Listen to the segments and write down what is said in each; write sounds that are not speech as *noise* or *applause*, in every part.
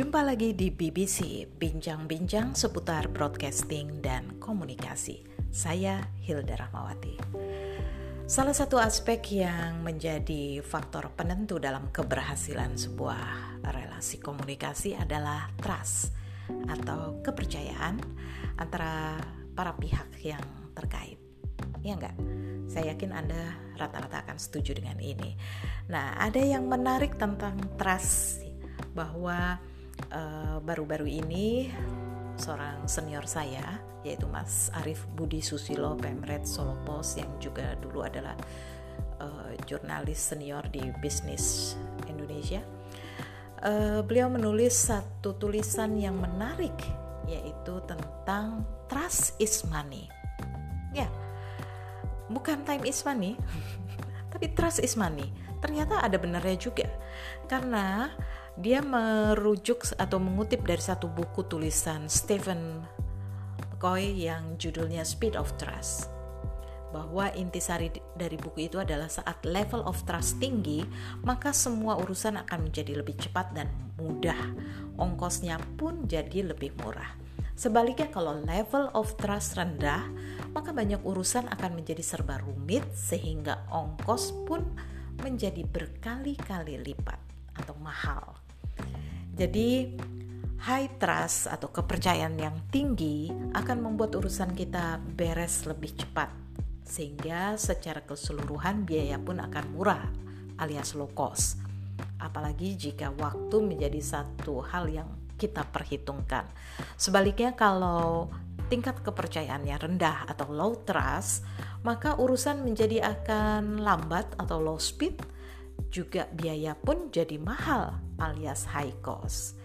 Jumpa lagi di BBC, bincang-bincang seputar broadcasting dan komunikasi. Saya Hilda Rahmawati. Salah satu aspek yang menjadi faktor penentu dalam keberhasilan sebuah relasi komunikasi adalah trust atau kepercayaan antara para pihak yang terkait. Ya enggak? Saya yakin Anda rata-rata akan setuju dengan ini. Nah, ada yang menarik tentang trust bahwa baru-baru uh, ini seorang senior saya yaitu Mas Arif Budi Susilo Pemret Solo Post yang juga dulu adalah uh, jurnalis senior di bisnis Indonesia. Uh, beliau menulis satu tulisan yang menarik yaitu tentang trust is money. Ya, bukan time is money, *laughs* tapi trust is money. Ternyata ada benarnya juga, karena dia merujuk atau mengutip dari satu buku tulisan Stephen Coy yang judulnya Speed of Trust bahwa intisari dari buku itu adalah saat level of trust tinggi, maka semua urusan akan menjadi lebih cepat dan mudah. Ongkosnya pun jadi lebih murah. Sebaliknya kalau level of trust rendah, maka banyak urusan akan menjadi serba rumit sehingga ongkos pun menjadi berkali-kali lipat atau mahal. Jadi high trust atau kepercayaan yang tinggi akan membuat urusan kita beres lebih cepat sehingga secara keseluruhan biaya pun akan murah alias low cost. Apalagi jika waktu menjadi satu hal yang kita perhitungkan. Sebaliknya kalau tingkat kepercayaannya rendah atau low trust, maka urusan menjadi akan lambat atau low speed juga biaya pun jadi mahal alias high cost.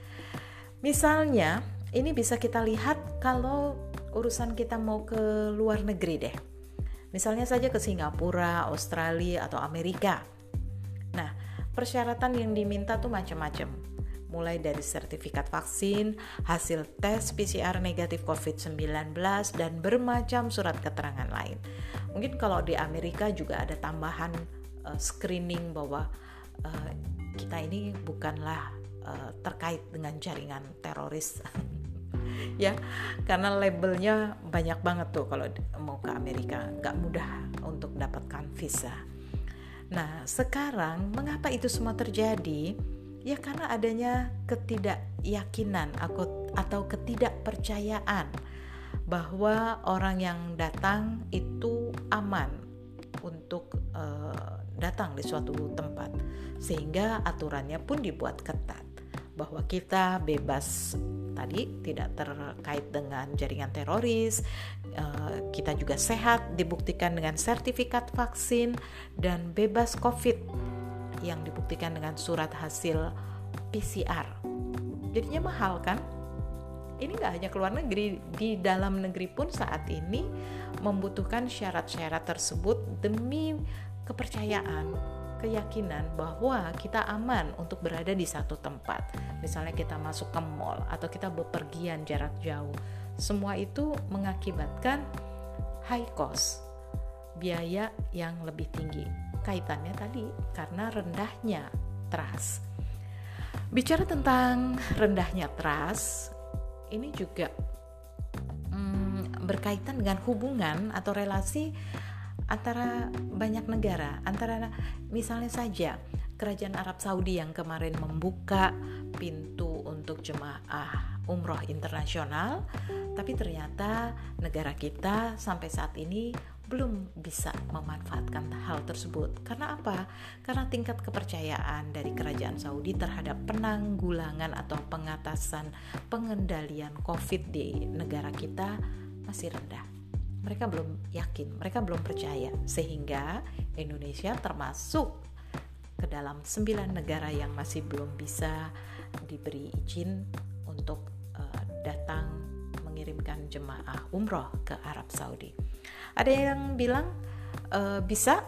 Misalnya, ini bisa kita lihat kalau urusan kita mau ke luar negeri deh. Misalnya saja ke Singapura, Australia, atau Amerika. Nah, persyaratan yang diminta tuh macam-macam. Mulai dari sertifikat vaksin, hasil tes PCR negatif COVID-19, dan bermacam surat keterangan lain. Mungkin kalau di Amerika juga ada tambahan uh, screening bahwa uh, kita ini bukanlah uh, terkait dengan jaringan teroris. *laughs* Ya karena labelnya banyak banget tuh kalau mau ke Amerika. Nggak mudah untuk dapatkan visa. Nah sekarang mengapa itu semua terjadi? Ya karena adanya ketidakyakinan atau atau ketidakpercayaan bahwa orang yang datang itu aman untuk uh, datang di suatu tempat sehingga aturannya pun dibuat ketat bahwa kita bebas tadi tidak terkait dengan jaringan teroris eh, kita juga sehat dibuktikan dengan sertifikat vaksin dan bebas covid yang dibuktikan dengan surat hasil PCR jadinya mahal kan? Ini nggak hanya keluar negeri di dalam negeri pun saat ini membutuhkan syarat-syarat tersebut demi kepercayaan, keyakinan bahwa kita aman untuk berada di satu tempat. Misalnya kita masuk ke mall atau kita bepergian jarak jauh. Semua itu mengakibatkan high cost, biaya yang lebih tinggi. Kaitannya tadi karena rendahnya trust. Bicara tentang rendahnya trust, ini juga hmm, berkaitan dengan hubungan atau relasi antara banyak negara, antara misalnya saja Kerajaan Arab Saudi yang kemarin membuka pintu untuk jemaah umroh internasional, tapi ternyata negara kita sampai saat ini belum bisa memanfaatkan hal tersebut. Karena apa? Karena tingkat kepercayaan dari kerajaan Saudi terhadap penanggulangan atau pengatasan pengendalian COVID di negara kita masih rendah mereka belum yakin, mereka belum percaya sehingga Indonesia termasuk ke dalam sembilan negara yang masih belum bisa diberi izin untuk uh, datang mengirimkan jemaah umroh ke Arab Saudi. Ada yang bilang uh, bisa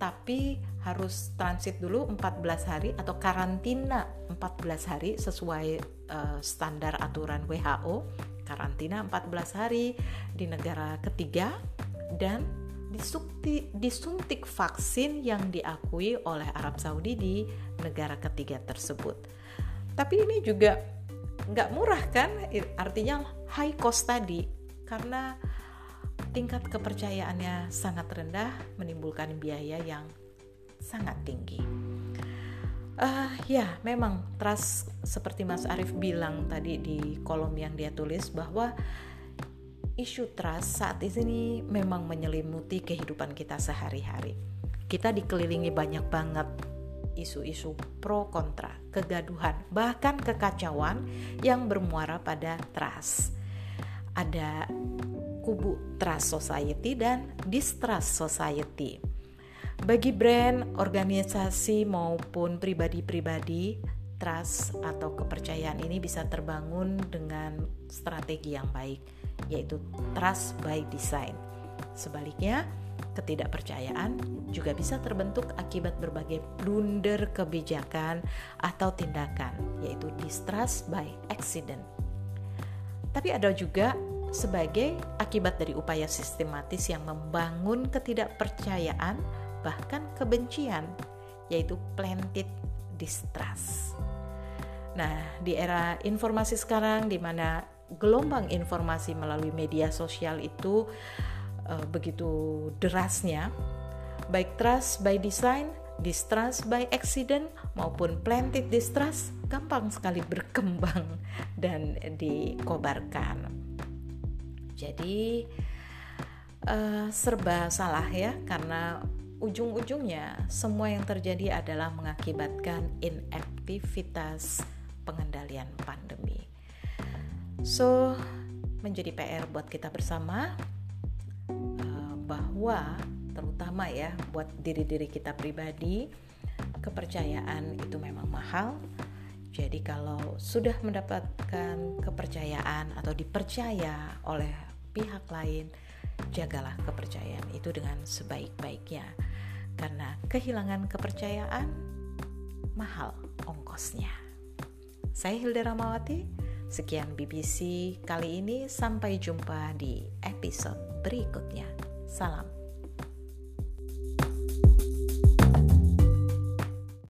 tapi harus transit dulu 14 hari atau karantina 14 hari sesuai uh, standar aturan WHO karantina 14 hari di negara ketiga dan disuntik, disuntik vaksin yang diakui oleh Arab Saudi di negara ketiga tersebut. Tapi ini juga nggak murah kan artinya high cost tadi karena tingkat kepercayaannya sangat rendah menimbulkan biaya yang sangat tinggi uh, ya memang trust seperti Mas Arief bilang tadi di kolom yang dia tulis bahwa isu trust saat ini memang menyelimuti kehidupan kita sehari-hari. Kita dikelilingi banyak banget isu-isu pro kontra, kegaduhan, bahkan kekacauan yang bermuara pada trust. Ada kubu trust society dan distrust society. Bagi brand, organisasi maupun pribadi-pribadi, trust atau kepercayaan ini bisa terbangun dengan strategi yang baik, yaitu trust by design. Sebaliknya, ketidakpercayaan juga bisa terbentuk akibat berbagai blunder kebijakan atau tindakan, yaitu distrust by accident. Tapi ada juga sebagai akibat dari upaya sistematis yang membangun ketidakpercayaan, bahkan kebencian, yaitu planted distrust. Nah, di era informasi sekarang di mana gelombang informasi melalui media sosial itu uh, begitu derasnya, baik trust by design, distrust by accident maupun planted distrust gampang sekali berkembang *laughs* dan dikobarkan. Jadi uh, serba salah ya karena ujung-ujungnya semua yang terjadi adalah mengakibatkan inaktivitas pengendalian pandemi. So, menjadi PR buat kita bersama uh, bahwa terutama ya buat diri-diri kita pribadi kepercayaan itu memang mahal. Jadi kalau sudah mendapatkan kepercayaan atau dipercaya oleh pihak lain, jagalah kepercayaan itu dengan sebaik-baiknya. Karena kehilangan kepercayaan mahal ongkosnya. Saya Hilda Ramawati, sekian BBC kali ini, sampai jumpa di episode berikutnya. Salam.